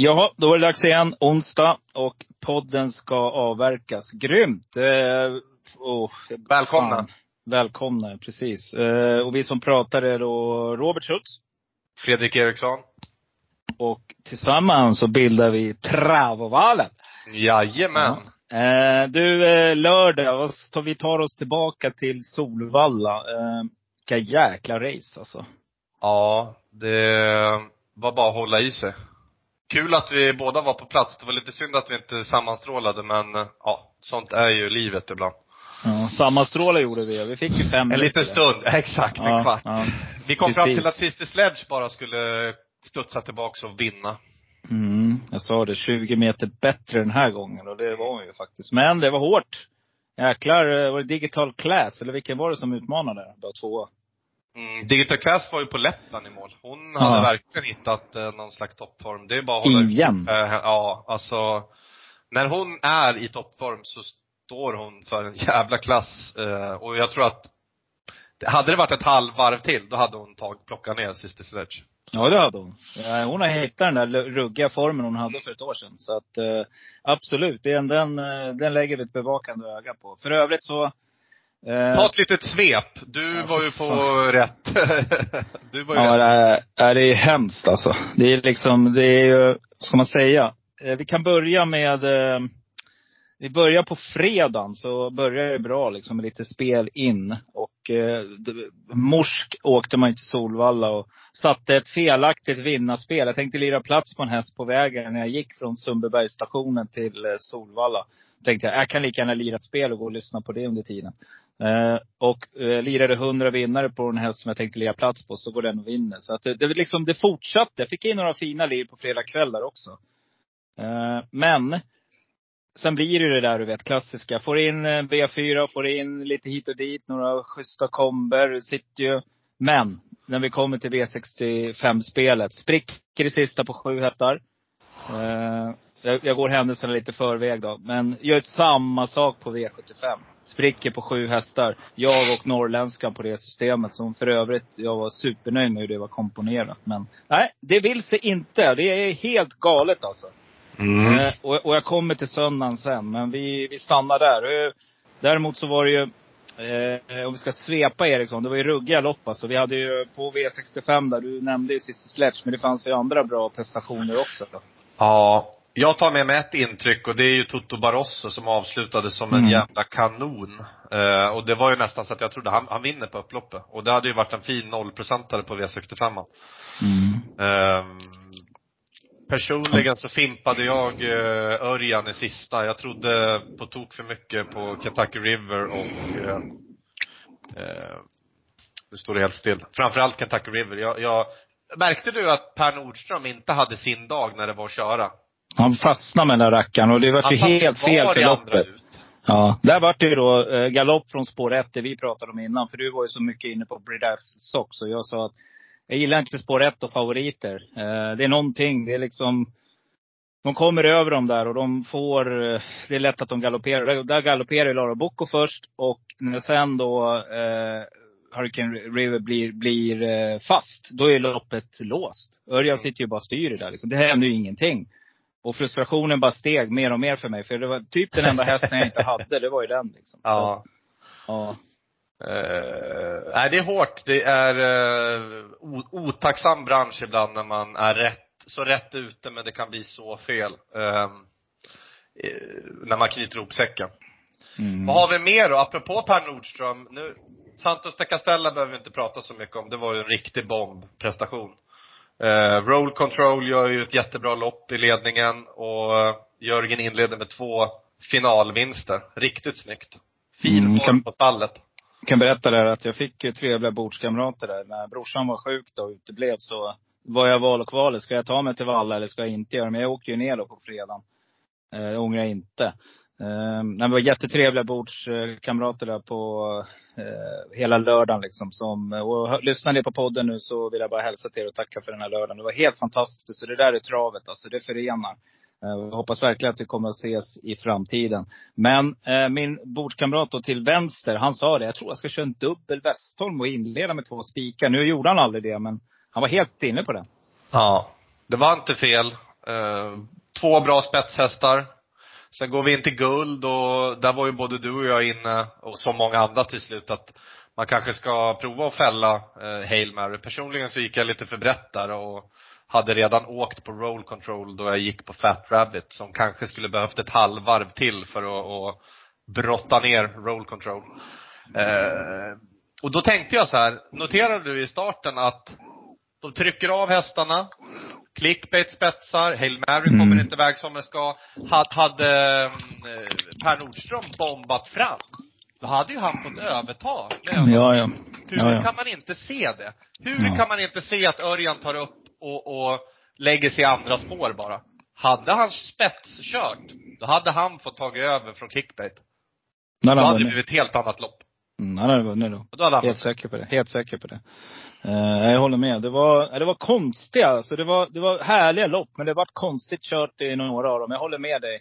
Ja, då är det dags igen. Onsdag och podden ska avverkas. Grymt! Eh, oh, Välkomna. fan. Välkomna, precis. Eh, och vi som pratar är då Robert Schultz. Fredrik Eriksson. Och tillsammans så bildar vi Travovalen. Jajamän. Eh, du, eh, lördag, vi tar oss tillbaka till Solvalla. Eh, vilka jäkla race alltså. Ja, det var bara att hålla i sig. Kul att vi båda var på plats. Det var lite synd att vi inte sammanstrålade men ja, sånt är ju livet ibland. Ja, sammanstråla gjorde vi. Vi fick ju fem En minuter. liten stund, exakt, en Ja, kvart. ja. Vi kom fram Precis. till att Sister Sledge bara skulle studsa tillbaks och vinna. Mm, jag sa det. 20 meter bättre den här gången och det var hon ju faktiskt. Men det var hårt. Jäklar, eh, var det Digital Class eller vilken var det som utmanade? Bara tvåa. Mm, Digital Class var ju på Lettland i mål. Hon Ja. hade verkligen hittat eh, någon slags toppform. Det är bara att hålla Igen. Eh, ja, alltså. När hon är i toppform så står hon för en jävla klass. Eh, och jag tror att, hade det varit ett halvvarv till, då hade hon tagit, plockat ner Sister Sledge. Ja, det hade hon. Ja, hon har hittat den där ruggiga formen hon hade för ett år sedan. Så att eh, absolut, den, den, eh, den lägger vi ett bevakande öga på. För övrigt så eh, Ta ett litet svep. Du var ju på rätt. du var ju Ja, rätt. det är, det är hemskt alltså. Det är liksom, det är ju, ska man säga? Eh, Vi kan börja med, eh, vi börjar på fredagen så börjar det bra liksom med lite spel in. Och eh, morsk åkte man till Solvalla och satte ett felaktigt vinnarspel. Jag tänkte lira plats på en häst på vägen när jag gick från Sundbybergsstationen till eh, Solvalla. Tänkte jag, jag kan lika gärna lira ett spel och gå och lyssna på det under tiden. Eh, och eh, lirade 100 vinnare på en häst som jag tänkte lira plats på, så går den och vinner. Så att det, det, liksom, det fortsatte. Jag fick in några fina lir på fredag kväll där också. Eh, men, sen blir det ju det där du vet, klassiska. Får in eh, V4, får in lite hit och dit, några schyssta komber, sitter ju. Men, när vi kommer till V65-spelet, spricker i sista på sju hästar. Eh, jag, jag går händelserna lite i förväg då. Men gör samma sak på V75. Spricker på sju hästar. Jag och norrländskan på det systemet. Som för övrigt, jag var supernöjd med hur det var komponerat. Men nej, det vill sig inte. Det är helt galet alltså. Mm. Eh, och, och jag kommer till söndagen sen. Men vi, vi stannar där. Eh, Däremot så var det ju, eh, om vi ska svepa Eriksson, det var ju ruggiga lopp alltså. Vi hade ju på V65 där, du nämnde ju Cissi Sledge, men det fanns ju andra bra prestationer också. Ja. Jag tar med mig ett intryck och det är ju Toto Barroso som avslutade som en Mm. jävla kanon. Eh, och det var ju nästan så att jag trodde han, han vinner på upploppet. Och det hade ju varit en fin nollprocentare på V65. Mm. Ehm, personligen så fimpade jag eh, Örjan i sista. Jag trodde på tok för mycket på Kentucky River och eh, eh, nu står det helt still. Framförallt Kentucky River. Jag, jag, märkte du att Per Nordström inte hade sin dag när det var att köra? Han fastnade med den där rackaren och det var ju helt fel för loppet. Ja, där var det ju då eh, galopp från spår ett, det vi pratade om innan. För du var ju så mycket inne på Sox. Och jag sa att jag gillar inte spår ett och favoriter. Eh, det är någonting, det är liksom de kommer över dem där och de får, eh, det är lätt att de galopperar. Där, galopperar ju Lara Bocco först och när sen då eh, Hurricane River blir, blir eh, fast, då är loppet låst. Örjan sitter ju bara och styr det där liksom. Det händer ju ingenting. Och frustrationen bara steg mer och mer för mig. För det var typ den enda hästen jag inte hade, det var ju den liksom. Ja. Så, ja. Eh, nej, det är hårt. Det är uh, otacksam bransch ibland när man är rätt, så rätt ute men det kan bli så fel. Eh, när man knyter ihop säcken. Mm. Vad har vi mer då? Apropå Per Nordström. Nu, Santos de Castella behöver vi inte prata så mycket om. Det var ju en riktig bombprestation. Eh, roll control gör ju ett jättebra lopp i ledningen och Jörgen inleder med två finalvinster. Riktigt snyggt. Fin Mm, form kan- på stallet kan berätta där att jag fick ju trevliga bordskamrater där. När brorsan var sjuk då och uteblev så var jag val och kvalet. Ska jag ta mig till Valla eller ska jag inte göra det? Men jag åkte ju ner då på fredagen. Eh, jag ångrar inte. Eh, det var jättetrevliga bordskamrater där på eh, hela lördagen liksom. Som, och lyssnar ni på podden nu så vill jag bara hälsa till er och tacka för den här lördagen. Det var helt fantastiskt. Och det där är travet alltså. Det förenar. Eh, jag hoppas verkligen att vi kommer att ses i framtiden. Men eh, min bordskamrat då till vänster, han sa det. Jag tror jag ska köra en dubbel Westholm och inleda med två spikar. Nu gjorde han aldrig det, men han var helt inne på det. Ja. Det var inte fel. Eh, två bra spetshästar. Sen går vi in till guld och där var ju både du och jag inne, och så många andra till slut, att man kanske ska prova att fälla eh, Hail Mary. Personligen så gick jag lite för brett där och hade redan åkt på roll control då jag gick på Fat Rabbit som kanske skulle behövt ett halvvarv till för att, att brotta ner roll control. Eh, och då tänkte jag så här, noterade du i starten att de trycker av hästarna, clickbait spetsar, Hail Mary Mm. kommer inte iväg som den ska. Hade, hade eh, Per Nordström bombat fram, då hade ju han fått överta. Ja, ja. hur Ja, ja. kan man inte se det? Hur Ja. kan man inte se att Örjan tar upp och, och lägger sig i andra spår bara? Hade han spetskört, då hade han fått tagit över från clickbait. Nej, Då hade det blivit ett helt annat lopp. Mm, han hade vunnit då. Då hade han Helt säker på det. Helt säker på det. Eh, jag håller med. Det var, det var konstiga, alltså det var, det var härliga lopp. Men det var konstigt kört i några av dem. Jag håller med dig.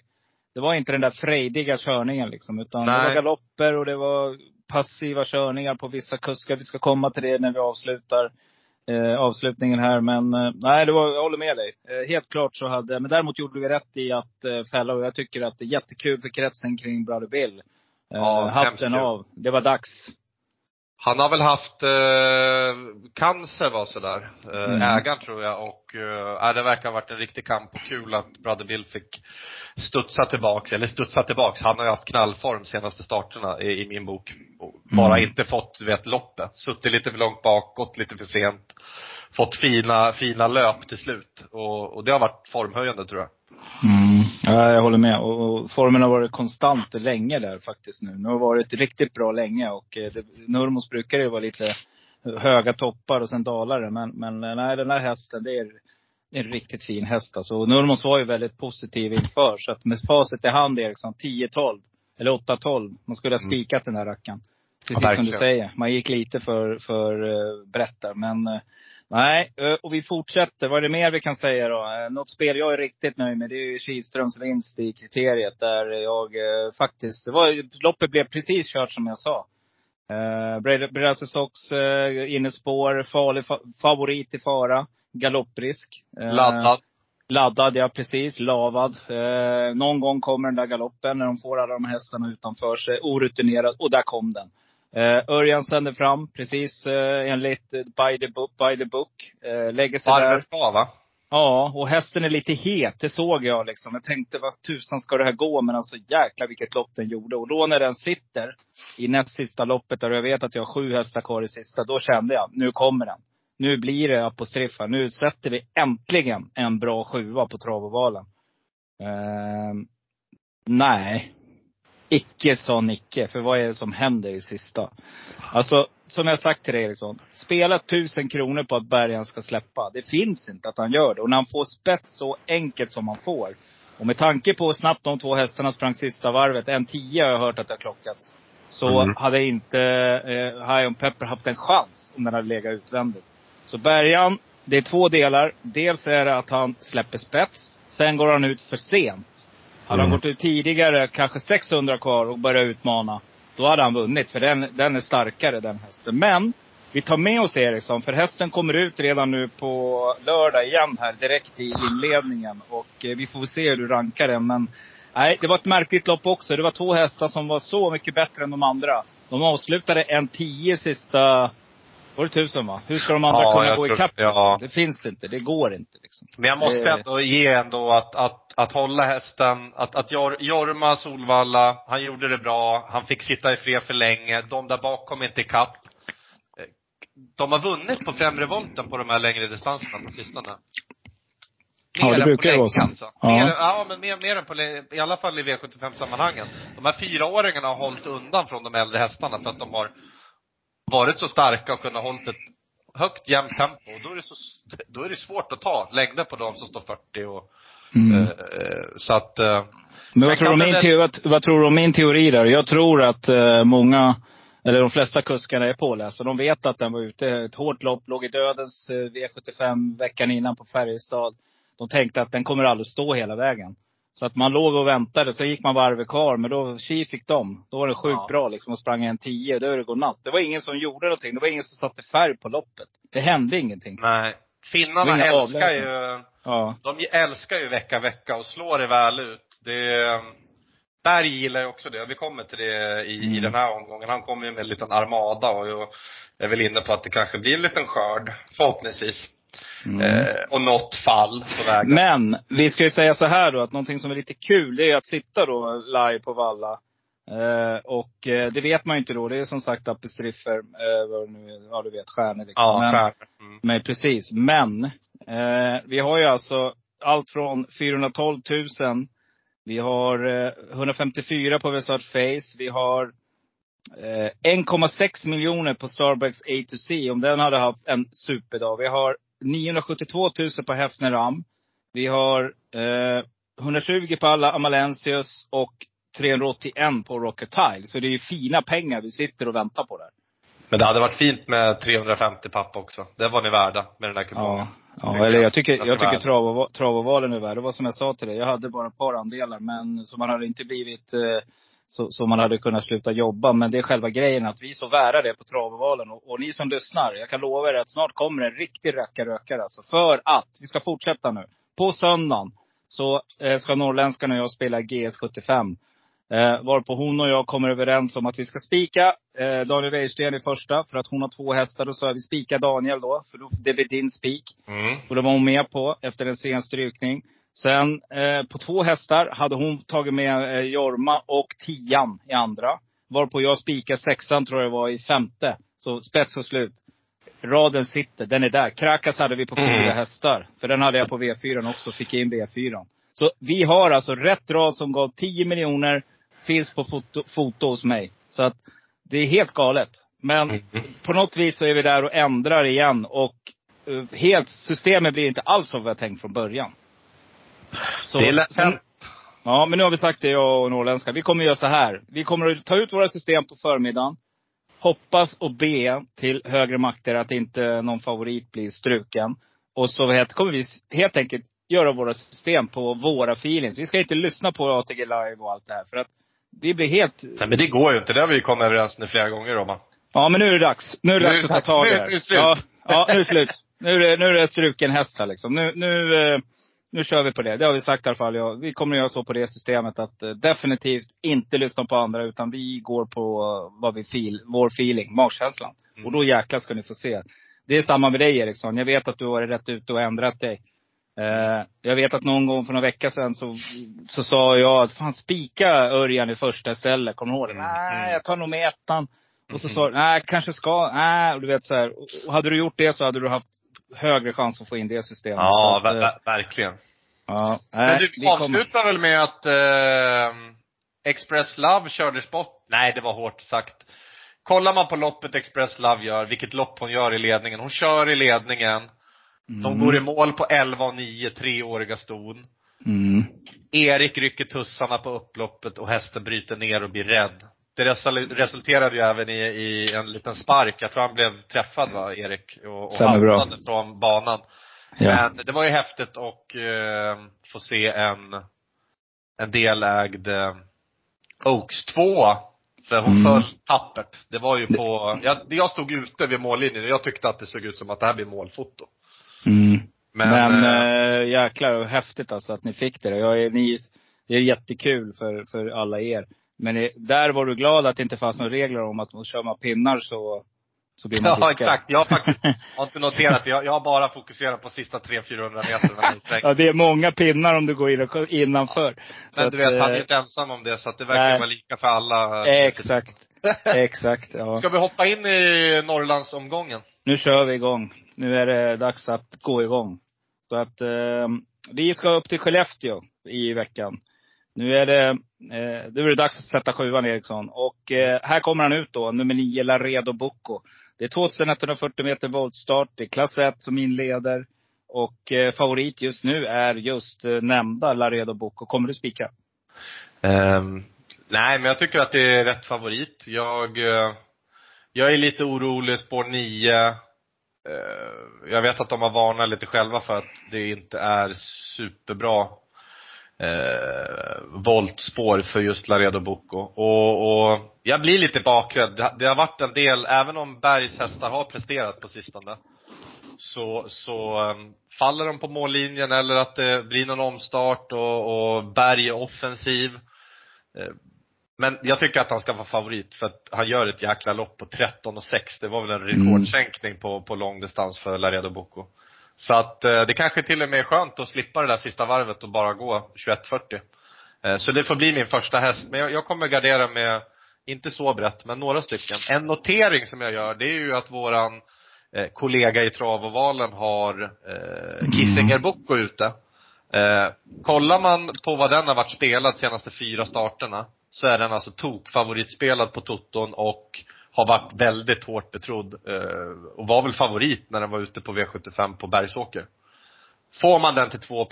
Det var inte den där frejdiga körningen liksom. Utan det Nej. var galopper och det var passiva körningar på vissa kuskar. Vi ska komma till det när vi avslutar eh, avslutningen här. Men eh, nej, det var, jag håller med dig. Eh, helt klart så hade, men däremot gjorde vi rätt i att eh, fälla. Och jag tycker att det är jättekul för kretsen kring Brother Bill. Eh, Ja, hatten av. Det var dags. Han har väl haft eh, cancer var sådär, eh, Mm. ägaren tror jag och eh, det verkar ha varit en riktig kamp och kul att Brother Bill fick studsa tillbaks, eller studsa tillbaks. Han har ju haft knallform senaste starterna i, i min bok. Och bara Mm. inte fått, du vet, loppet. Suttit lite för långt bak, gått lite för sent. Fått fina, fina löp till slut. Och, och det har varit formhöjande tror jag. Mm. Ja, jag håller med. Och, formen har varit konstant länge där faktiskt nu. Nu har varit riktigt bra länge och eh, det, Nurmos brukar ju vara lite höga toppar och sen dalar det. Men, men eh, nej, den här hästen, det är det är en riktigt fin häst alltså. Och Nurmos var ju väldigt positiv inför. Så att med facit i hand Eriksson, 10-12. Eller 8-12. Man skulle ha Mm. spikat den där rackaren. Precis Ja, som du säger. Man gick lite för, för uh, brett där. Men eh, nej, eh, och vi fortsätter. Vad är det mer vi kan säga då? Eh, något spel jag är riktigt nöjd med, det är ju Kihlströms vinst i kriteriet. Där jag eh, faktiskt, det var, loppet blev precis kört som jag sa. Uh, Brasse Sox uh, innespår, farlig fa- favorit i fara. Galopprisk. Eh, Laddad. Laddad, ja precis. Lavad. Eh, någon gång kommer den där galoppen när de får alla de hästarna utanför sig. Orutinerad. Och där kom den. Eh, Örjan sänder fram, precis eh, enligt eh, by the book. By the book. Eh, lägger sig där. Varvet kvar va? Ja, och hästen är lite het. Det såg jag liksom. Jag tänkte, vad tusan ska det här gå? Men alltså jäklar vilket lopp den gjorde. Och då när den sitter i näst sista loppet, där jag vet att jag har sju hästar kvar i sista. Då kände jag, nu kommer den. Nu blir det apostriffa. Nu sätter vi äntligen en bra sjua på travovalen. Ehm, nej. Icke sa Nicke. För vad är det som händer i sista? Alltså, som jag sagt till dig Eriksson. Spela tusen kronor på att Bergan ska släppa. Det finns inte att han gör det. Och när han får spets så enkelt som han får. Och med tanke på hur snabbt de två hästarna sprang sista varvet. En tio har jag hört att det har klockats. Så Mm. hade inte eh, High on Pepper haft en chans om den hade legat utvändigt. Så Bergan, det är två delar. Dels är det att han släpper spets. Sen går han ut för sent. Hade han Mm. gått ut tidigare, kanske 600 kvar och börjat utmana. Då hade han vunnit. För den, den är starkare den hästen. Men, vi tar med oss Eriksson. För hästen kommer ut redan nu på lördag igen här. Direkt i inledningen. Och eh, vi får se hur du rankar den. Men nej, det var ett märkligt lopp också. Det var två hästar som var så mycket bättre än de andra. De avslutade en 10 sista var det tusen va? Hur ska de andra Ja, kunna gå tror- ikapp? ja. Det finns inte. Det går inte liksom. Men jag måste ändå ge ändå att, att, att hålla hästen, att, att Jor, Jorma Solvalla, han gjorde det bra, han fick sitta i fred för länge, de där bakom inte ikapp. De har vunnit på främre volten på de här längre distanserna på sistone. Ja, det brukar på vara så. alltså. Ja. Mer, ja, men mer, mer än på i alla fall i V75-sammanhangen. De här fyraåringarna har hållit undan från de äldre hästarna för att de har varit så starka och kunnat hållit ett högt jämnt tempo. Och då är det så, då är det svårt att ta längder på de som står 40 och, Mm. eh, så att, eh, Men vad Sen tror, du om min det teori, vad, vad tror du om min teori där? Jag tror att eh, många, eller de flesta kuskarna är pålästa. De vet att den var ute. Ett hårt lopp, låg i dödens eh, V75 veckan innan på Färjestad. De tänkte att den kommer aldrig stå hela vägen. Så att man låg och väntade, så gick man varvet kvar. Men då, tji fick de. Då var det sjukt Ja. bra liksom och sprang en 10. Då är det godnatt. Det var ingen som gjorde någonting. Det var ingen som satte färg på loppet. Det hände ingenting. nej. Finnarna älskar ju, Ja. de älskar ju vecka, vecka och slår det väl ut. Det, Berg gillar ju också det. Vi kommer till det i, i Mm. den här omgången. Han kommer ju med en liten armada och jag är väl inne på att det kanske blir en liten skörd, förhoppningsvis. Mm. Eh, och något fall på vägen. Men vi ska ju säga så här då, att någonting som är lite kul, det är att sitta då live på Valla. Eh, och eh, det vet man ju inte då. Det är som sagt Appe Striffer, eh, vad nu ja du vet, stjärnor liksom. ja, men. Mm. men precis. Men, eh, vi har ju alltså allt från 412 000. Vi har eh, 154 på Vesart Face. Vi har eh, 1,6 miljoner på Starbucks A to C. Om den hade haft en superdag. Vi har 972 000 på Hefner Ram. Vi har eh, 120 på alla Amalensius och 381 på Rocket Tile. Så det är ju fina pengar vi sitter och väntar på där. Men det hade varit fint med 350 pappa också. Det var ni värda med den där kupongen. Ja, ja eller jag. tycker, Jag tycker trav och, trav och valen är värd. Det var som jag sa till dig, jag hade bara ett par andelar. Men så man hade inte blivit eh, så, så man hade kunnat sluta jobba. Men det är själva grejen att vi så värda det på trav och. Och, ni som lyssnar, jag kan lova er att snart kommer en riktig rackarrökare alltså. För att, vi ska fortsätta nu. På söndagen så eh, ska norrländskan och jag spela GS75. Eh, varpå hon och jag kommer överens om att vi ska spika eh, Daniel Wäjersten i första. För att hon har två hästar. Då sa jag vi spikar Daniel då. För då, det blir din spik. Mm. Och det var hon med på efter en sen strykning. Sen eh, på två hästar hade hon tagit med eh, Jorma och tian i andra. Varpå jag spikade sexan tror jag var i femte. Så spets och slut. Raden sitter, den är där. Krakas hade vi på fyra Mm. hästar. För den hade jag på V4 också, fick in V4. Så vi har alltså rätt rad som gav 10 miljoner. Finns på foto, foto hos mig. Så att det är helt galet. Men Mm. på något vis så är vi där och ändrar igen. Och eh, helt, systemet blir inte alls som vi har tänkt från början. Så, det är lätt hänt. Ja, men nu har vi sagt det, jag och norrländska. Vi kommer göra så här. Vi kommer att ta ut våra system på förmiddagen. Hoppas och be till högre makter att inte någon favorit blir struken. Och så kommer vi helt enkelt göra våra system på våra feelings. Vi ska inte lyssna på ATG Live och allt det här. För att vi blir helt... Nej men det går ju inte. Det har vi ju kommit överens nu flera gånger om. Ja, men nu är det dags. Nu är det Nu dags det att ta tag i det här. nu är det slut. Ja, ja, nu är det slut. Nu är det, nu är det struken häst här liksom. Nu, nu, eh, nu kör vi på det. Det har vi sagt i alla fall. Ja, vi kommer att göra så på det systemet att eh, definitivt inte lyssna på andra. Utan vi går på eh, vad vi feel, vår feeling, magkänslan. Mm. Och då jäklar ska ni få se. Det är samma med dig Eriksson. Jag vet att du har varit rätt ute och ändrat dig. Eh, jag vet att någon gång för några veckor sedan så, så sa jag att fan spika Örjan i första istället. Kommer du ihåg det? Mm, Nej, mm. jag tar nog med ettan. Och så Mhm. sa du, nej kanske ska, nej. Och du vet så här. Och hade du gjort det så hade du haft högre chans att få in det systemet. Ja, att, ver- eh, ver- verkligen. ja, Men nej, du vi kommer- avslutar väl med att eh, Express Love kördes bort? Nej, det var hårt sagt. Kollar man på loppet Express Love gör, vilket lopp hon gör i ledningen. Hon kör i ledningen. De Mm. går i mål på 11 och 9, treåriga ston. Mm. Erik rycker tussarna på upploppet och hästen bryter ner och blir rädd. Det resulterade ju även i, i en liten spark. Jag tror han blev träffad va, Erik? Och, och Stämmer bra. haltade från banan. Ja. Men det var ju häftigt att eh, få se en, en delägd eh, Oaks 2 För hon Mm. föll tappert. Det var ju på, jag, jag stod ute vid mållinjen och jag tyckte att det såg ut som att det här blir målfoto. Mm. Men, Men, eh, äh, jäklar häftigt alltså att ni fick det. Jag är, ni, det är jättekul för, för alla er. Men det, där var du glad att det inte fanns några regler om att kör man pinnar så, så blir man Ja exakt. Jag har faktiskt har inte noterat det. Jag, jag har bara fokuserat på sista 300-400 meterna ja, det är många pinnar om du går in och, innanför. Så Men att, du vet, han är eh, inte ensam om det så att det verkar nej. vara lika för alla. Exakt. Exakt, ja. Ska vi hoppa in i Norrlandsomgången? Nu kör vi igång. Nu är det dags att gå igång. Så att, eh, vi ska upp till Skellefteå i veckan. Nu är det, eh, nu är det dags att sätta sjuan Eriksson. Och eh, här kommer han ut då, nummer nio, Laredo Bocco. Det är 2140 meter voltstart. Det är klass 1 som inleder. Och eh, favorit just nu är just eh, nämnda Laredo Bocco. Kommer du spika? Um, nej, men jag tycker att det är rätt favorit. Jag, uh, jag är lite orolig, spår 9. Eh, jag vet att de har varnat lite själva för att det inte är superbra eh, voltspår för just Laredo Bocco. Och, och jag blir lite bakrädd. Det, det har varit en del, även om Bergs hästar har presterat på sistone, så, så um, faller de på mållinjen eller att det blir någon omstart och, och Berg är offensiv. Eh, men jag tycker att han ska vara favorit för att han gör ett jäkla lopp på 13 och 6. Det var väl en mm. rekordsänkning mm. på, på långdistans för Laredo Bocco. Så att eh, det kanske till och med är skönt att slippa det där sista varvet och bara gå 21.40. Eh, så det får bli min första häst. Men jag, jag kommer gardera med, inte så brett, men några stycken. En notering som jag gör, det är ju att våran eh, kollega i Travovalen har eh, Kissinger Bocco ute. Eh, kollar man på vad den har varit spelad de senaste fyra starterna, så är den alltså tokfavoritspelad på Toton och har varit väldigt hårt betrodd eh, och var väl favorit när den var ute på V75 på Bergsåker. Får man den till 2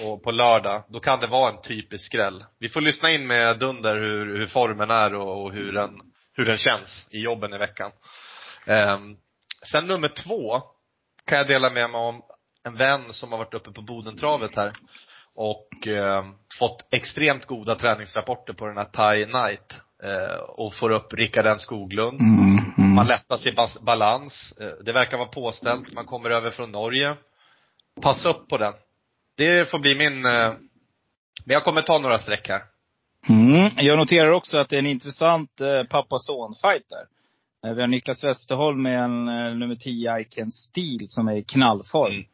på, på lördag, då kan det vara en typisk skräll. Vi får lyssna in med Dunder hur, hur formen är och, och hur, den, hur den känns i jobben i veckan. Um, sen nummer två kan jag dela med mig om en vän som har varit uppe på Bodentravet här och eh, fått extremt goda träningsrapporter på den här Thai Night eh, och får upp Rickard N Skoglund. Mm, mm. Man lättar bas balans. Eh, det verkar vara påställt. Man kommer över från Norge. Passa upp på den. Det får bli min, eh, men jag kommer ta några streck här. Mm. Jag noterar också att det är en intressant eh, pappa-son-fight där. Eh, vi har Niklas Westerholm med en eh, nummer 10 Iken Steel som är i knallform.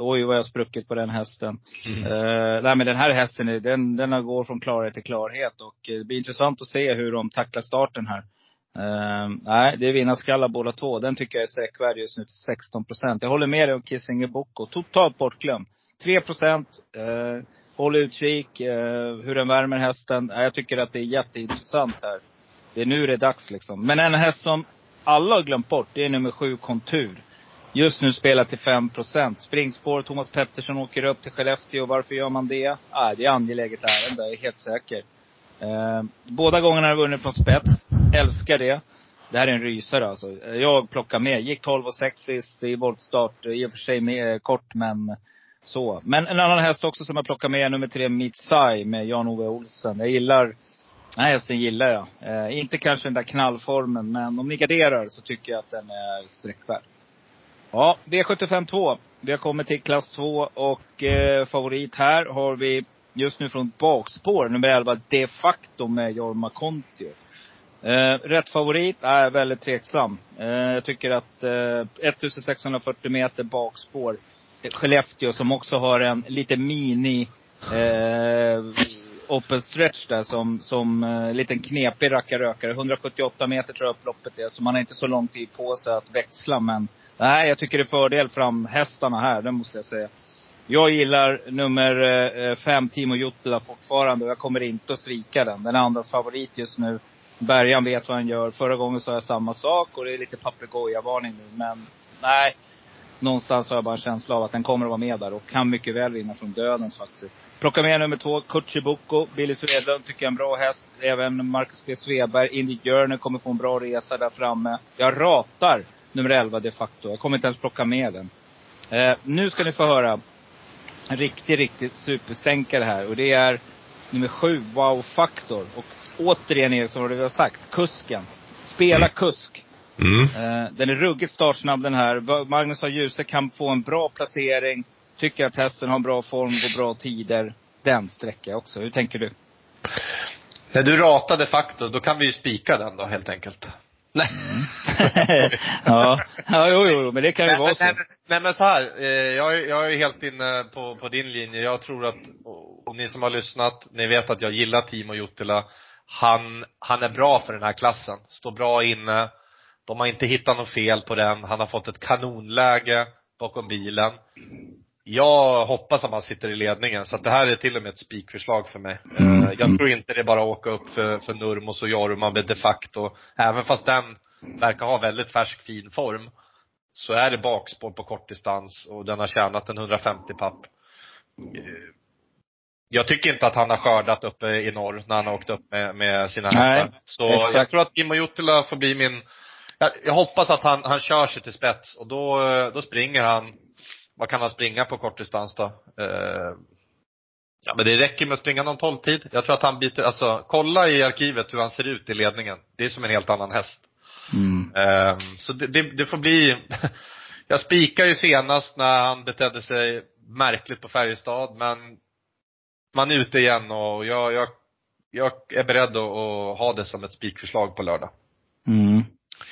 Oj vad jag spruckit på den hästen. Mm. Uh, nej men den här hästen, den, den går från klarhet till klarhet. Och det blir intressant att se hur de tacklar starten här. Uh, nej, det är vinnarskallar båda två. Den tycker jag är sträckvärd just nu till 16 procent. Jag håller med dig om Kissinger Bocco. Totalt bortglömd. 3 procent. Uh, håll utkik. Uh, hur den värmer hästen. Jag tycker att det är jätteintressant här. Det är nu det är dags liksom. Men en häst som alla har glömt bort, det är nummer sju Kontur. Just nu spelar till 5 procent. Springspår, Thomas Pettersson åker upp till Skellefteå. Varför gör man det? Ah, det är angeläget ärende, jag är helt säker. Eh, båda gångerna har jag vunnit från spets. Älskar det. Det här är en rysare alltså. Jag plockar med. Gick 12 och 6 sist i voltstart. I och för sig med, eh, kort men så. Men en annan häst också som jag plockar med är nummer tre, Mitsai med Jan-Ove Olsen. Jag gillar, den här hästen gillar jag. Eh, inte kanske den där knallformen, men om ni garderar så tycker jag att den är sträckvärd. Ja, V75 2. Vi har kommit till klass 2 och eh, favorit här har vi just nu från bakspår, nummer 11, de facto med Jorma Kontio. Eh, rätt favorit är väldigt tveksam. Eh, jag tycker att eh, 1640 meter bakspår. Skellefteå som också har en lite mini eh, open stretch där som, som eh, liten knepig rackarrökare. 178 meter tror jag upploppet är. Så man har inte så lång tid på sig att växla. Men Nej, jag tycker det är fördel fram hästarna här, det måste jag säga. Jag gillar nummer eh, fem, Timo Juttila fortfarande och jag kommer inte att svika den. Den är andras favorit just nu. Bergan vet vad han gör. Förra gången sa jag samma sak och det är lite papegojavarning nu. Men nej, någonstans har jag bara en känsla av att den kommer att vara med där och kan mycket väl vinna från dödens faktiskt. Plocka med nummer två, Kutchibuko. Billy Svedlund tycker jag är en bra häst. Även Marcus B. Sveberg, Indy Journey kommer få en bra resa där framme. Jag ratar nummer 11 de facto. Jag kommer inte ens plocka med den. Eh, nu ska ni få höra en riktig, riktigt superstänkare här. Och det är nummer 7, Wow Factor. Och återigen Eriksson, vad du har sagt, kusken. Spela mm. kusk. Mm. Eh, den är ruggigt startsnabb den här. Magnus A. Djuse kan få en bra placering. Tycker att hästen har en bra form, går bra tider. Den sträcker jag också. Hur tänker du? När du ratade Factor, då kan vi ju spika den då helt enkelt. Nej. ja. ja, jo, jo, men det kan ju vara så. Nej, nej, men så här, eh, jag, jag är helt inne på, på din linje. Jag tror att, och ni som har lyssnat, ni vet att jag gillar Timo Juttila. Han, han är bra för den här klassen. Står bra inne. De har inte hittat något fel på den. Han har fått ett kanonläge bakom bilen. Jag hoppas att man sitter i ledningen, så att det här är till och med ett spikförslag för mig. Mm. Eh, Jag tror inte det är bara att åka upp för, för Nurmos och Jorma med de facto. Även fast den verkar ha väldigt färsk fin form, så är det bakspår på kortdistans och den har tjänat en 150 papp. Eh, Jag tycker inte att han har skördat uppe i norr när han har åkt upp med, med sina Nej, hästar. Så exakt. jag tror att Kimmo Juttila får bli min, jag, jag hoppas att han, han kör sig till spets och då, då springer han, vad kan han springa på kortdistans då? Eh, ja men det räcker med att springa någon 12-tid. Jag tror att han biter, alltså kolla i arkivet hur han ser ut i ledningen. Det är som en helt annan häst. Mm. Ehm, så det, det, det får bli, jag spikar ju senast när han betedde sig märkligt på Färjestad, men man är ute igen och jag, jag, jag är beredd att, ha det som ett spikförslag på lördag. Mm.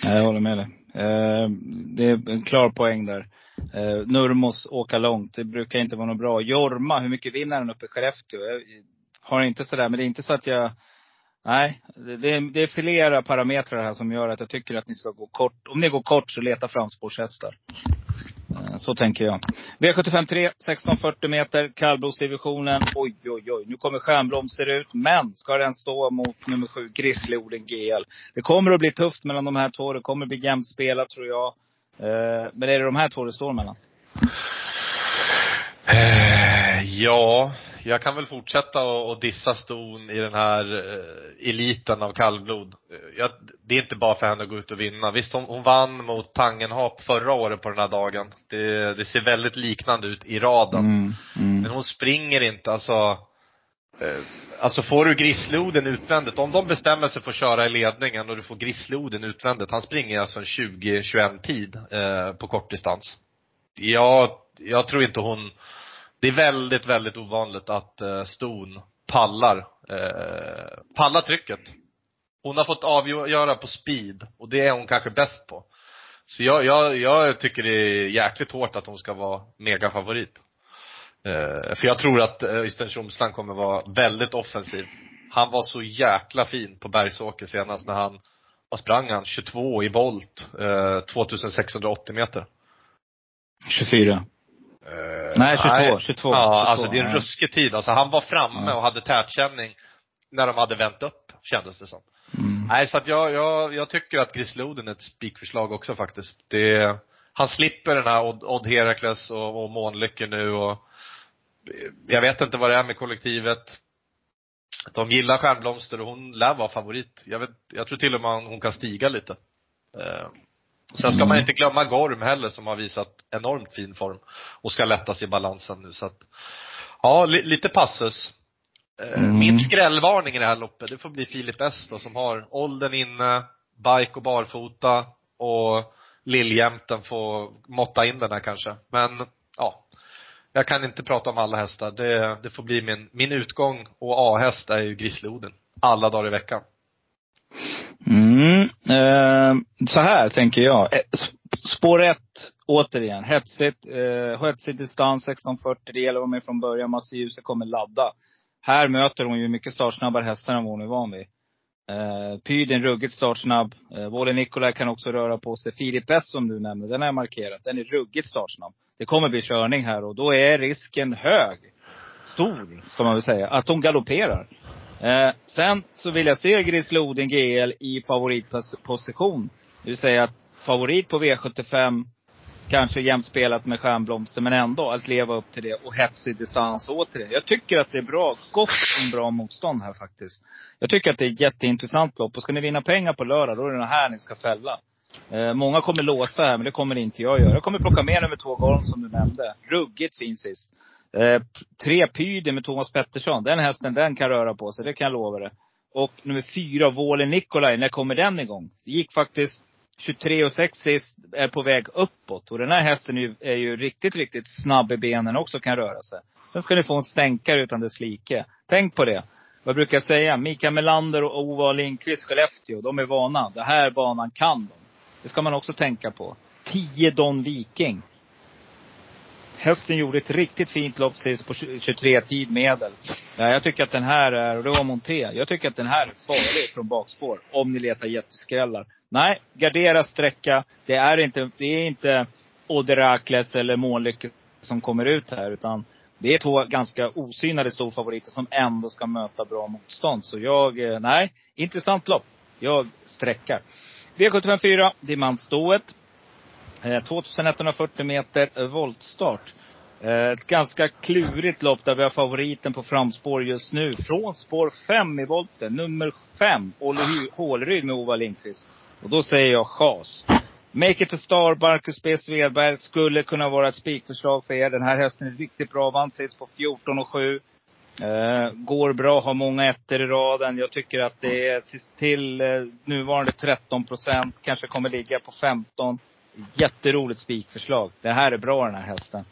Ja, Jag håller med dig. Eh, det är en klar poäng där. Eh, Nurmos åka långt, det brukar inte vara något bra. Jorma, hur mycket vinner han uppe i Skellefteå? Jag har inte sådär, men det är inte så att jag Nej, det, det är, det är flera parametrar här som gör att jag tycker att ni ska gå kort. Om ni går kort så leta fram spårshästar. Eh, så tänker jag. V753, 1640 meter, kallblodsdivisionen. Oj, oj, oj. Nu kommer stjärnblomster ut. Men ska den stå mot nummer sju, Grizzlyorden GL. Det kommer att bli tufft mellan de här två. Det kommer att bli jämnt spelat tror jag. Eh, Men är det de här två det står mellan? Eh, ja, jag kan väl fortsätta och, dissa ston i den här eh, eliten av kallblod. Jag, det är inte bara för henne att gå ut och vinna. Visst, hon, hon vann mot Tangenhap förra året på den här dagen. Det, det ser väldigt liknande ut i raden. Mm, mm. Men hon springer inte, alltså Eh, alltså får du grissloden utvändigt, om de bestämmer sig för att köra i ledningen och du får grissloden utvändigt, han springer alltså en 20-21 tid eh, på kortdistans. Jag, jag tror inte hon, det är väldigt, väldigt ovanligt att eh, Ston pallar, eh, pallar trycket. Hon har fått avgöra på speed och det är hon kanske bäst på. Så jag, jag, jag tycker det är jäkligt hårt att hon ska vara megafavorit. Eh, för jag tror att eh, Östen Tjomsland kommer vara väldigt offensiv. Han var så jäkla fin på Bergsåker senast när han, vad sprang han? 22 i volt, eh, 2680 meter. 24. Eh, Nej, 22, 22, Ja, 22, alltså det är en ruskig tid. Alltså han var framme och hade tätkänning när de hade vänt upp, kändes det som. Mm. Nej, så att jag, jag, jag tycker att Grizzlyoden är ett spikförslag också faktiskt. Det, han slipper den här Odd, Odd Herakles och, och Månlycke nu och jag vet inte vad det är med kollektivet. De gillar Stjärnblomster och hon lär vara favorit. Jag, vet, jag tror till och med hon kan stiga lite. Eh, Sen ska Mm. man inte glömma Gorm heller som har visat enormt fin form och ska lättas i balansen nu så att Ja, li, lite passus. Eh, Mm. Min skrällvarning i det här loppet, det får bli Filip S då som har åldern inne, bike och barfota och Liljämten får måtta in den här kanske. Men jag kan inte prata om alla hästar. Det, det får bli min, min utgång och A-häst är ju Grisloden. Alla dagar i veckan. Mm. Eh, så här tänker jag. Eh, spår ett, återigen. Hetsigt, eh, hetsig distans 1640. Det gäller att vara med från början. Mats Djuse kommer ladda. Här möter hon ju mycket startsnabbare hästar än vad hon är van vid. Eh, Pydin ruggigt startsnabb. Eh, Våle Nikolaj kan också röra på sig. Filip S som du nämnde, den har jag markerat. Den är ruggigt startsnabb. Det kommer bli körning här och då är risken hög. Stor, ska man väl säga, att de galopperar. Eh, sen så vill jag se Grisloden GL i favoritposition. Det vill säga att favorit på V75, kanske jämspelat med Stjärnblomster, men ändå att leva upp till det och hetsig distans återigen. Jag tycker att det är bra, gott om bra motstånd här faktiskt. Jag tycker att det är ett jätteintressant lopp. Och ska ni vinna pengar på lördag, då är det den här ni ska fälla. Eh, många kommer låsa här, men det kommer inte jag göra. Jag kommer plocka med nummer två Gorm som du nämnde. Ruggigt fin sist. Eh, tre Pydi med Thomas Pettersson. Den hästen, den kan röra på sig. Det kan jag lova dig. Och nummer fyra, Wåhle Nikolaj. När kommer den igång? Det gick faktiskt 23 och 6 sist, är på väg uppåt. Och den här hästen är ju, är ju riktigt, riktigt snabb i benen också, kan röra sig. Sen ska ni få en stänkare utan dess like. Tänk på det. Vad brukar jag säga? Mikael Melander och Ova Lindqvist, Skellefteå, de är vana. Den här banan kan de. Det ska man också tänka på. 10 Don Viking. Hästen gjorde ett riktigt fint lopp sist på 23 tid medel. Ja, jag tycker att den här är, och det var Monté. Jag tycker att den här är farlig från bakspår. Om ni letar jätteskrällar. Nej, gardera sträcka. Det är inte, det är inte Oderakles eller Månlycke som kommer ut här. Utan det är två ganska osynade storfavoriter som ändå ska möta bra motstånd. Så jag, eh, nej, intressant lopp. Jag sträckar. V75 4, Diamantstået. 2140 meter voltstart. Eh, ett ganska klurigt lopp där vi har favoriten på framspår just nu. Från spår 5 i volten, nummer 5, Olle Hålryd med Ova Lindqvist. Och då säger jag chas. Make it a star, Marcus B. Svedberg, skulle kunna vara ett spikförslag för er. Den här hästen är riktigt bra. Vann sist på 14 och 7. Eh, går bra, har många ettor i raden. Jag tycker att det är till, till eh, nuvarande 13 procent, kanske kommer ligga på 15. Jätteroligt spikförslag. Det här är bra den här hästen.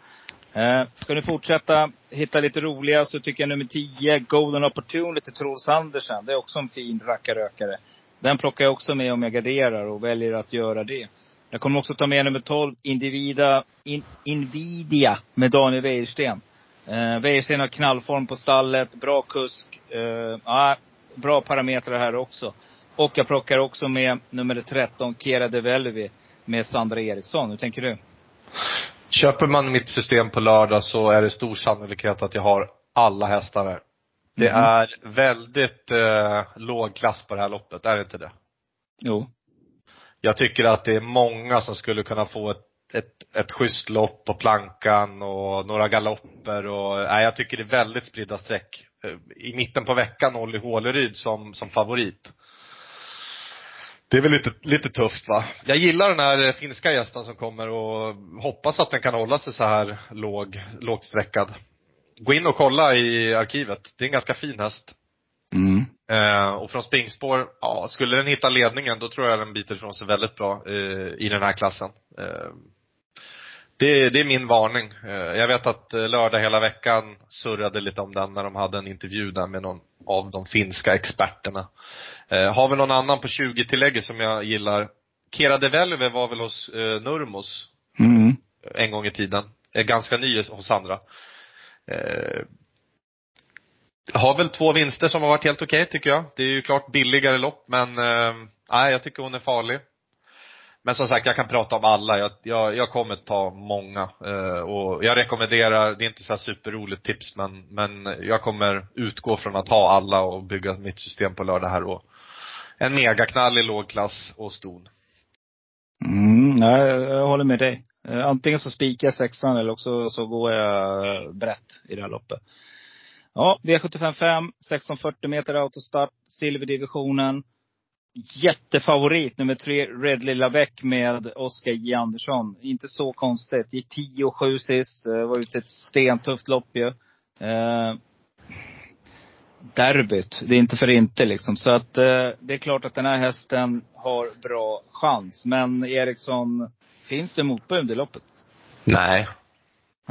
Eh, ska ni fortsätta hitta lite roliga så tycker jag nummer 10, Golden Opportunity, Troels Andersen. Det är också en fin rackarökare. Den plockar jag också med om jag garderar och väljer att göra det. Jag kommer också ta med nummer 12, Individa, in, Invidia med Daniel Wäjersten. Eh, Wäjersten har knallform på stallet, bra kusk. Eh, ja, bra parametrar här också. Och jag plockar också med nummer 13, Kera De Velvi med Sandra Eriksson. Hur tänker du? Köper man mitt system på lördag så är det stor sannolikhet att jag har alla hästar där. Det mm. är väldigt eh, låg klass på det här loppet, är det inte det? Jo. Jag tycker att det är många som skulle kunna få ett, ett, ett schysst lopp på plankan och några galopper och, nej jag tycker det är väldigt spridda streck. I mitten på veckan Olli Håleryd som, som favorit. Det är väl lite, lite tufft va. Jag gillar den här finska gästen som kommer och hoppas att den kan hålla sig så här låg, lågt sträckad. Gå in och kolla i arkivet. Det är en ganska fin häst. Mm. Eh, och från springspår, ja, skulle den hitta ledningen då tror jag den biter från sig väldigt bra eh, i den här klassen. Eh, det, det är min varning. Eh, jag vet att eh, lördag hela veckan surrade lite om den när de hade en intervju där med någon av de finska experterna. Eh, har vi någon annan på 20-tillägget som jag gillar? Kera Develve var väl hos Nurmos mm. en gång i tiden. Ganska ny hos andra. Har väl två vinster som har varit helt okej okay, tycker jag. Det är ju klart billigare lopp men, nej jag tycker hon är farlig. Men som sagt, jag kan prata om alla. Jag, jag, jag kommer ta många. Eh, och jag rekommenderar, det är inte så superroligt tips men, men jag kommer utgå från att ha alla och bygga mitt system på lördag här och en megaknall i låg klass och ston. Mm, nej, jag håller med dig. Eh, antingen så spikar jag sexan eller också så går jag eh, brett i det här loppet. Ja, V755, 1640 meter autostart, silverdivisionen. Jättefavorit nummer tre, Red Lilla Väck med Oskar J Andersson. Inte så konstigt. Gick 10 och 7 sist. Eh, var ute ett stentufft lopp ju. Eh, derbyt. Det är inte för inte liksom. Så att eh, det är klart att den här hästen har bra chans. Men Eriksson, finns det motbud i loppet? Nej.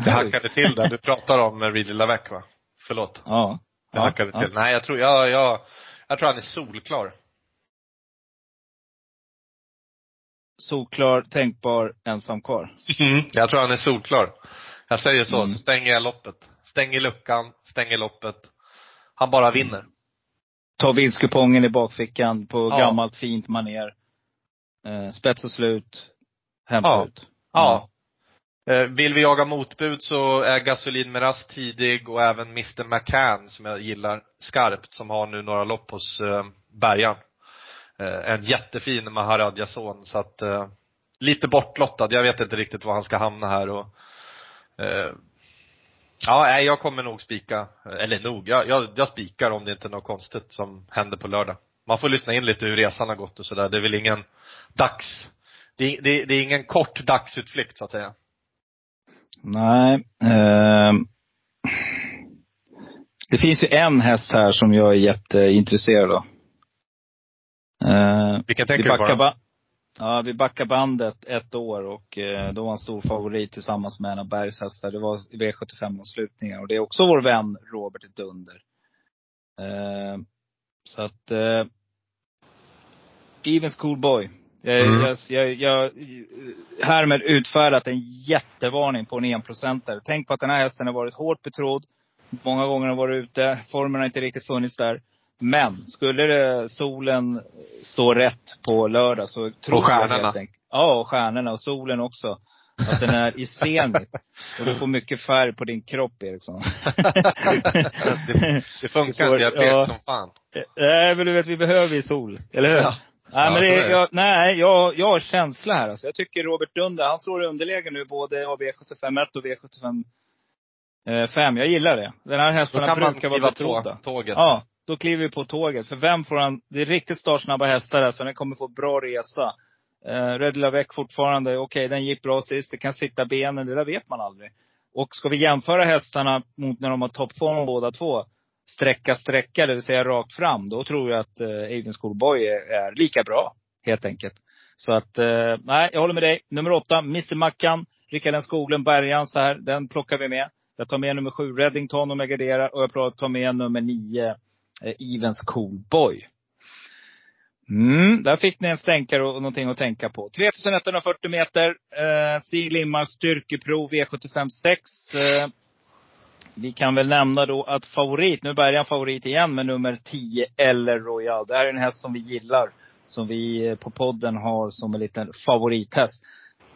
Det hackade till där. Du pratar om Red Lilla Väck va? Förlåt. Ja. Jag hackade ja. till. Nej, jag tror, jag, jag, jag tror han är solklar. Solklar, tänkbar, ensam kvar. Mm. Jag tror han är solklar. Jag säger så, mm. så stänger jag loppet. Stänger luckan, stänger loppet. Han bara vinner. Mm. Ta vinstkupongen i bakfickan på ja. gammalt fint maner. Eh, spets och slut. Hämta ja. ut. Ja. ja. Eh, vill vi jaga motbud så är Gasolin Meras tidig och även Mr McCann som jag gillar skarpt som har nu några lopp hos eh, Bergan. Eh, en jättefin Maharadja-son så att eh, lite bortlottad. Jag vet inte riktigt var han ska hamna här och eh, Ja, jag kommer nog spika, eller nog, jag, jag, jag spikar om det inte är något konstigt som händer på lördag. Man får lyssna in lite hur resan har gått och sådär. Det är väl ingen dags, det, det, det är ingen kort dagsutflykt så att säga. Nej. Eh, det finns ju en häst här som jag är jätteintresserad av. Eh, Vilken tänker du på? Ja, vi backar bandet ett år och eh, då var han stor favorit tillsammans med en av Bergs hästar. Det var V75-avslutningen. Och det är också vår vän Robert Dunder. Eh, så att, eh, Even Schoolboy. Jag, mm. jag, jag, jag härmed utfärdat en jättevarning på en enprocentare. Tänk på att den här hästen har varit hårt betrodd. Många gånger har varit ute. Formen har inte riktigt funnits där. Men skulle det, solen stå rätt på lördag så tror och stjärnorna. jag helt enkelt, Ja, och stjärnorna och solen också. Att den är i zenit. Och du får mycket färg på din kropp Eriksson. det, det funkar inte, jag vet Ja. som fan. Nej men du vet, vi behöver ju sol. Eller hur? Ja. Nej, Ja, men det, jag, nej, jag, jag har känsla här alltså. Jag tycker Robert Dunder, han slår i underläge nu både av V75 1 och V75 eh, 5. Jag gillar det. Den här hästarna man brukar vara betrodda. tåget. Ja, då kliver vi på tåget. För vem får han? Det är riktigt startsnabba hästar här, så den kommer få bra resa. Uh, Red Lavec fortfarande, okej den gick bra sist, det kan sitta benen, det där vet man aldrig. Och ska vi jämföra hästarna mot när de har toppform båda två, sträcka, sträcka, det vill säga rakt fram, då tror jag att uh, Aiden Schoolboy är, är lika bra. Helt enkelt. Så att, eh, nej, jag håller med dig. Nummer åtta, Mr Mackan, Rickard N Skoglund, Bergan så här. Den plockar vi med. Jag tar med nummer sju, Reddington om jag garderar. Och jag tar med nummer nio, Eh, Evens Evens Coolboy. Mm, där fick ni en stänkare och någonting att tänka på. 3140 meter. Eh, Stig Limmar styrkeprov e V75 6. Eh, vi kan väl nämna då att favorit, nu börjar en favorit igen med nummer 10, Eller Royal. Det här är en häst som vi gillar. Som vi eh, på podden har som en liten favorithäst.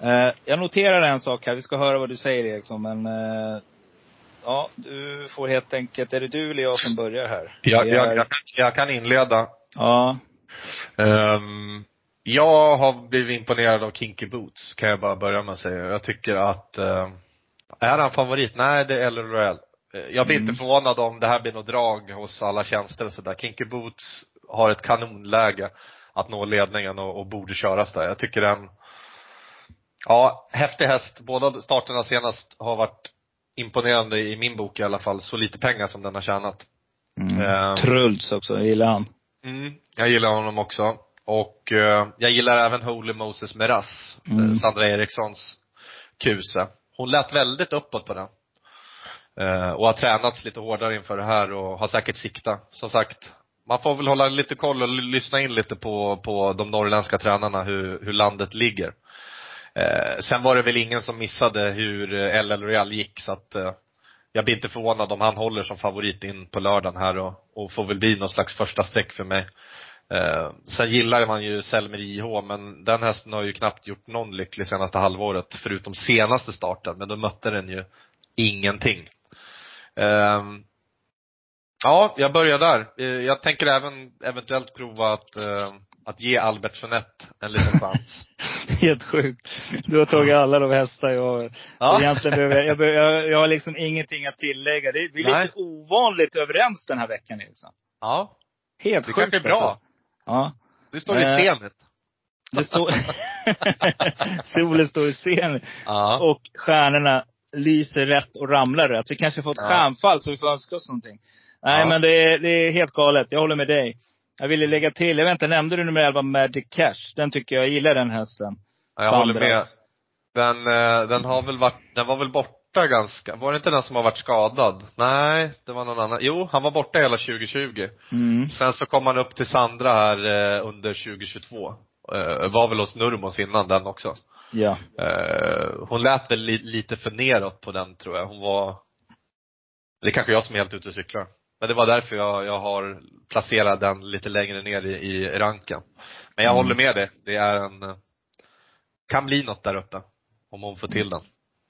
Eh, jag noterar en sak här. Vi ska höra vad du säger Eriksson, men eh, Ja, du får helt enkelt, är det du eller jag som börjar här? Jag, Det jag, är- jag, jag kan inleda. Ja. Ehm, jag har blivit imponerad av Kinky Boots, kan jag bara börja med att säga. Jag tycker att, uh, är han favorit? Nej, det är Eller Royal. Eh, Jag blir Mm. inte förvånad om det här blir något drag hos alla tjänster och sådär. Kinky Boots har ett kanonläge att nå ledningen och, och borde köras där. Jag tycker den, ja, häftig häst. Båda starterna senast har varit imponerande i min bok i alla fall. Så lite pengar som den har tjänat. Mm. Ehm. Truls också, jag gillar han. Mm, jag gillar honom också. Och eh, jag gillar även Holy Moses Meras, Mm. eh, Sandra Erikssons kuse. Hon lät väldigt uppåt på den. Eh, och har tränats lite hårdare inför det här och har säkert sikta. Som sagt, man får väl hålla lite koll och lyssna in lite på, på de norrländska tränarna hur, hur landet ligger. Eh, sen var det väl ingen som missade hur eh, LL Real gick så att eh, jag blir inte förvånad om han håller som favorit in på lördagen här och, och får väl bli någon slags första streck för mig. Eh, sen gillar man ju Selmer IH men den hästen har ju knappt gjort någon lycklig senaste halvåret förutom senaste starten men då mötte den ju ingenting. Eh, ja, jag börjar där. Eh, jag tänker även eventuellt prova att, eh, att ge Albert Jeanette en liten chans. Helt sjukt. Du har tagit alla de hästar jag Ja. Egentligen behöver jag, behöver, jag, har liksom ingenting att tillägga. Det är, vi är Nej. lite ovanligt överens den här veckan Eriksson. Ja, Helt det sjukt kanske är bra. Alltså. Ja. Du står i Eh, scenet. Det står, solen står i scen Ja. och stjärnorna lyser rätt och ramlar rätt. Vi kanske får ett Ja. stjärnfall så vi får önska oss någonting. Nej Ja. men det är, det är helt galet. Jag håller med dig. Jag ville lägga till, jag vet inte, nämnde du nummer 11 Magic Cash? Den tycker jag, jag gillar den hästen. Ja, jag håller med. Sandras. Den, eh, den har väl varit, den var väl borta ganska, var det inte den som har varit skadad? Nej, det var någon annan. Jo, han var borta hela 2020. Mm. Sen så kom han upp till Sandra här eh, under 2022. Eh, var väl hos Nurmos innan den också. Ja. Hon lät väl li, lite för neråt på den tror jag. Hon var, det är kanske jag som är helt ute och cyklar. Men det var därför jag, jag har placerat den lite längre ner i, i ranken. Men jag Mm. håller med dig. Det är en, eh, kan bli något där uppe. Om hon får till den.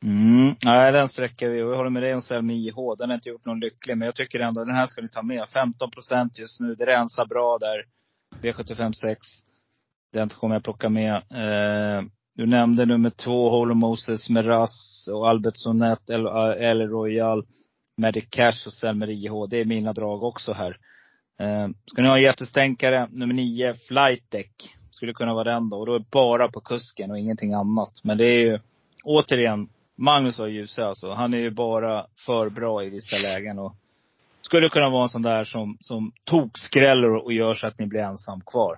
Mm. Nej, den sträcker vi. Och jag håller med dig om Selmi IH. Den har inte gjort någon lycklig. Men jag tycker ändå den här ska ni ta med. 15 procent just nu. Det rensar bra där. V75 6. Den kommer jag plocka med. Eh, du nämnde nummer två, Holo Moses Meras och Albert Sonett, El, El Royal, Magic Cash och Selmer IH. Det är mina drag också här. Eh, ska ni ha en jättestänkare, nummer nio, Flight Deck. Skulle kunna vara den då. Och då är bara på kusken och ingenting annat. Men det är ju, återigen, Magnus har ljus alltså. Han är ju bara för bra i vissa lägen. Och skulle kunna vara en sån där som, som tokskräller och gör så att ni blir ensam kvar.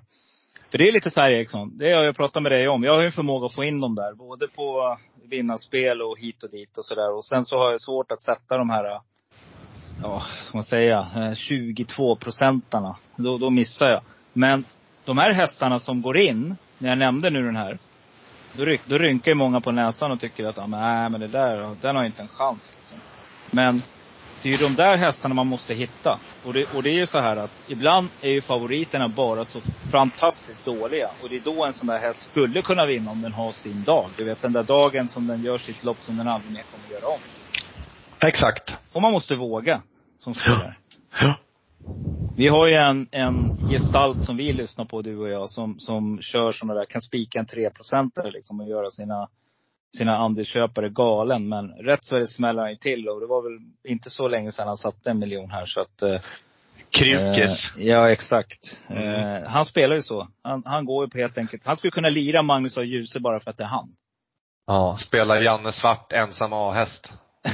För det är lite så här Eriksson, det har jag pratat med dig om. Jag har ju en förmåga att få in dem där. Både på vinnarspel och hit och dit och sådär. Och sen så har jag svårt att sätta de här, ja, ska man säga, eh, 22 procentarna. Då, då missar jag. Men de här hästarna som går in, när jag nämnde nu den här. Då, ryck, då rynkar ju många på näsan och tycker att, men, nej, men det där, den har ju inte en chans liksom. Men det är ju de där hästarna man måste hitta. Och det, och det är ju så här att ibland är ju favoriterna bara så fantastiskt dåliga. Och det är då en sån där häst skulle kunna vinna om den har sin dag. Du vet den där dagen som den gör sitt lopp som den aldrig mer kommer göra om. Exakt. Och man måste våga som spelare. Ja. Vi har ju en, en gestalt som vi lyssnar på, du och jag, som, som kör sådana där, kan spika en 3% liksom och göra sina, sina andelsköpare galen. Men rätt så är det smäller han ju till och det var väl inte så länge sedan han satte en miljon här så att eh, Krukes. Eh, ja, exakt. Mm. Eh, han spelar ju så. Han, han går ju på helt enkelt, han skulle kunna lira Magnus av Djuse bara för att det är han. Ja, spelar Janne Svart ensam A-häst.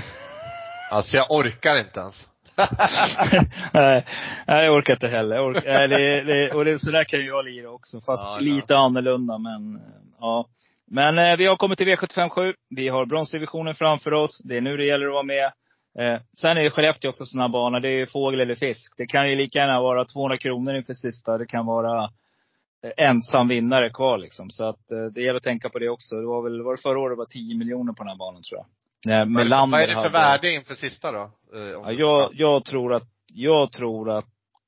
Alltså jag orkar inte ens. nej, jag orkar inte heller. Jag orkar, nej, det, det, och det, så där kan ju jag lira också. Fast Ja, ja. lite annorlunda. Men ja. Men eh, vi har kommit till V757. Vi har bronsdivisionen framför oss. Det är nu det gäller att vara med. Eh, sen är ju Skellefteå också här bana. Det är ju fågel eller fisk. Det kan ju lika gärna vara 200 kronor inför sista. Det kan vara eh, ensam vinnare kvar liksom. Så att eh, det gäller att tänka på det också. Det var väl, var det förra året det var 10 miljoner på den här banan tror jag. Det- Melander Vad är det för hade- värde inför sista då? Eh, Ja, jag, jag tror att, jag tror att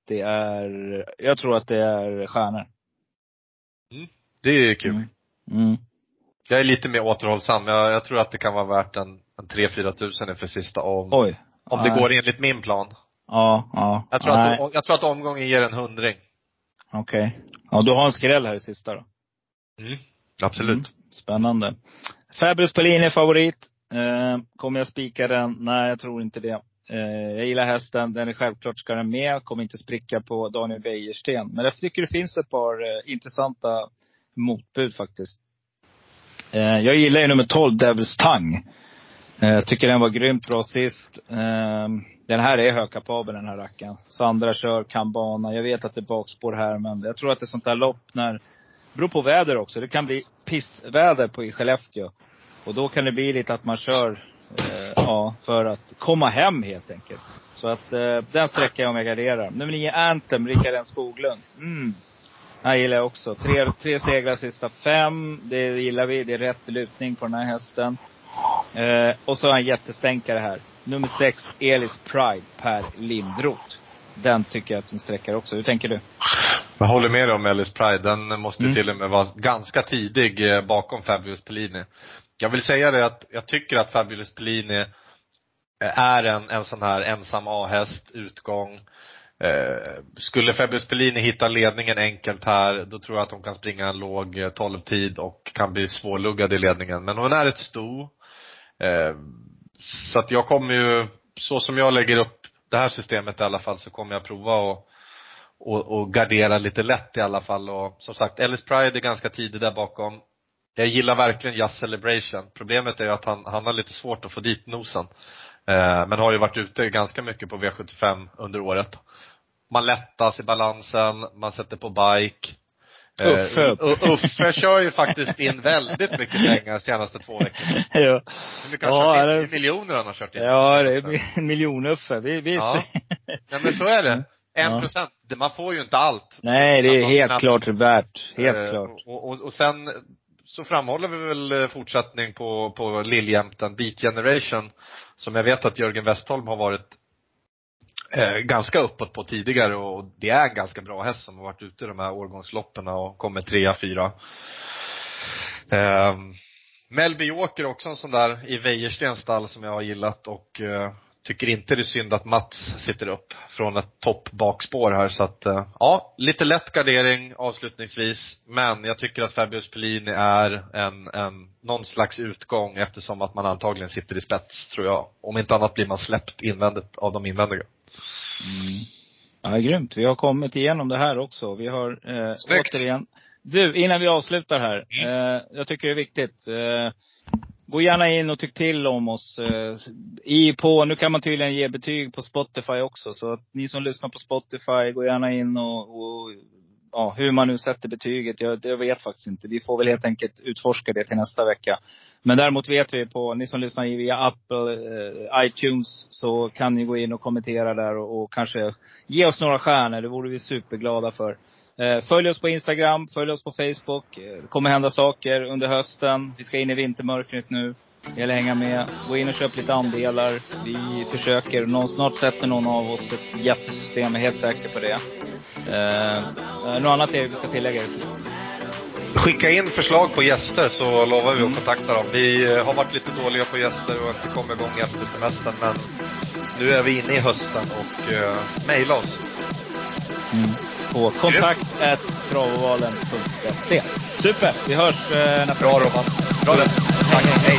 det är, jag tror att det är stjärnor. Det är ju kul. Mm. Mm. Jag är lite mer återhållsam. Jag, jag tror att det kan vara värt en, en 3-4 tusen inför sista om, Oj. om det Nej. går enligt min plan. Ja, ja. Jag tror, Nej, att, jag tror att omgången ger en hundring. Okej. Ja, du har en skräll här i sista då. Absolut. Mm. Spännande. Fabulous Pellini är favorit. Eh, kommer jag spika den? Nej, jag tror inte det. Eh, jag gillar hästen. Den är självklart ska den med. Kommer inte spricka på Daniel Wäjersten. Men jag tycker det finns ett par eh, intressanta motbud faktiskt. Jag gillar ju nummer 12, Devils Tang. Jag tycker den var grymt bra sist. Ehm, den här är högkapabel den här rackaren. Sandra kör, kan bana. Jag vet att det är bakspår här men jag tror att det är sånt där lopp när det beror på väder också. Det kan bli pissväder på i Skellefteå. Och då kan det bli lite att man kör, eh, ja, för att komma hem helt enkelt. Så att eh, den sträcker jag om jag garderar. Nummer nio, Anthem, Rickard N Skoglund. Mm. Den gillar jag också. Tre, tre segrar sista fem. Det gillar vi. Det är rätt lutning på den här hästen. Eh, och så har jag en jättestänkare här. Nummer sex, Elis Pride, Per Lindroth. Den tycker jag att den sträcker också. Hur tänker du? Jag håller med dig om Ellis Pride. Den måste Mm. till och med vara ganska tidig eh, bakom Fabulous Pellini. Jag vill säga det att jag tycker att Fabulous Pellini eh, är en, en sån här ensam A-häst, utgång. Eh, skulle Fabulous Pellini hitta ledningen enkelt här, då tror jag att hon kan springa en låg eh, tolvtid 12-tid och kan bli svårluggad i ledningen. Men hon är ett sto. Eh, så att jag kommer ju, så som jag lägger upp det här systemet i alla fall, så kommer jag prova och och, och gardera lite lätt i alla fall. Och som sagt, Ellis Pride är ganska tidig där bakom. Jag gillar verkligen Just Celebration. Problemet är ju att han, han har lite svårt att få dit nosen. Eh, men har ju varit ute ganska mycket på V75 under året. Man lättas i balansen, man sätter på bike. Eh, Uffe Uffe kör ju faktiskt in väldigt mycket pengar senaste två veckorna. ja. Hur mycket har Ja, det- miljoner han har kört in. Ja, det är en miljon Uffe. Vi, vi Ja. Nej men så är det. En Ja. procent. Man får ju inte allt. Nej, det är helt klart värt. Helt Eh, klart. Och, och, och sen så framhåller vi väl eh, fortsättning på, på lilljämten Beat Generation, som jag vet att Jörgen Westholm har varit eh, ganska uppåt på tidigare och det är en ganska bra häst som har varit ute i de här årgångsloppen och kommer trea, fyra. Eh, Melby Joker också en sån där i Wäjerstens stall som jag har gillat och eh, tycker inte det är synd att Mats sitter upp från ett toppbakspår här så att, eh, ja, lite lätt gardering avslutningsvis. Men jag tycker att Fabius Pellini är en, en, någon slags utgång eftersom att man antagligen sitter i spets, tror jag. Om inte annat blir man släppt invändigt av de invändiga. Mm. Ja, grymt. Vi har kommit igenom det här också. Vi har eh, Snyggt. återigen. Du, innan vi avslutar här. Eh, jag tycker det är viktigt. Eh, gå gärna in och tyck till om oss. Eh, I på, nu kan man tydligen ge betyg på Spotify också. Så att ni som lyssnar på Spotify, gå gärna in och, och ja, hur man nu sätter betyget. Jag, jag vet faktiskt inte. Vi får väl helt enkelt utforska det till nästa vecka. Men däremot vet vi på, ni som lyssnar via Apple, eh, iTunes, så kan ni gå in och kommentera där och, och kanske ge oss några stjärnor. Det vore vi superglada för. Eh, följ oss på Instagram, följ oss på Facebook. Eh, Det kommer hända saker under hösten. Vi ska in i vintermörkret nu. Det gäller att hänga med. Gå in och köp lite andelar. Vi försöker. Någon, snart sätter någon av oss ett jättesystem. Jag är helt säker på det. Eh, något annat Erik vi ska tillägga? Skicka in förslag på gäster så lovar vi att kontakta dem. Vi har varit lite dåliga på gäster och inte kommit igång efter semestern men nu är vi inne i hösten och uh, mejla oss. Mm. På kontakt travovalen.se. Super! Vi hörs eh, nästa Bra Robban. Bra. Tack. Hej.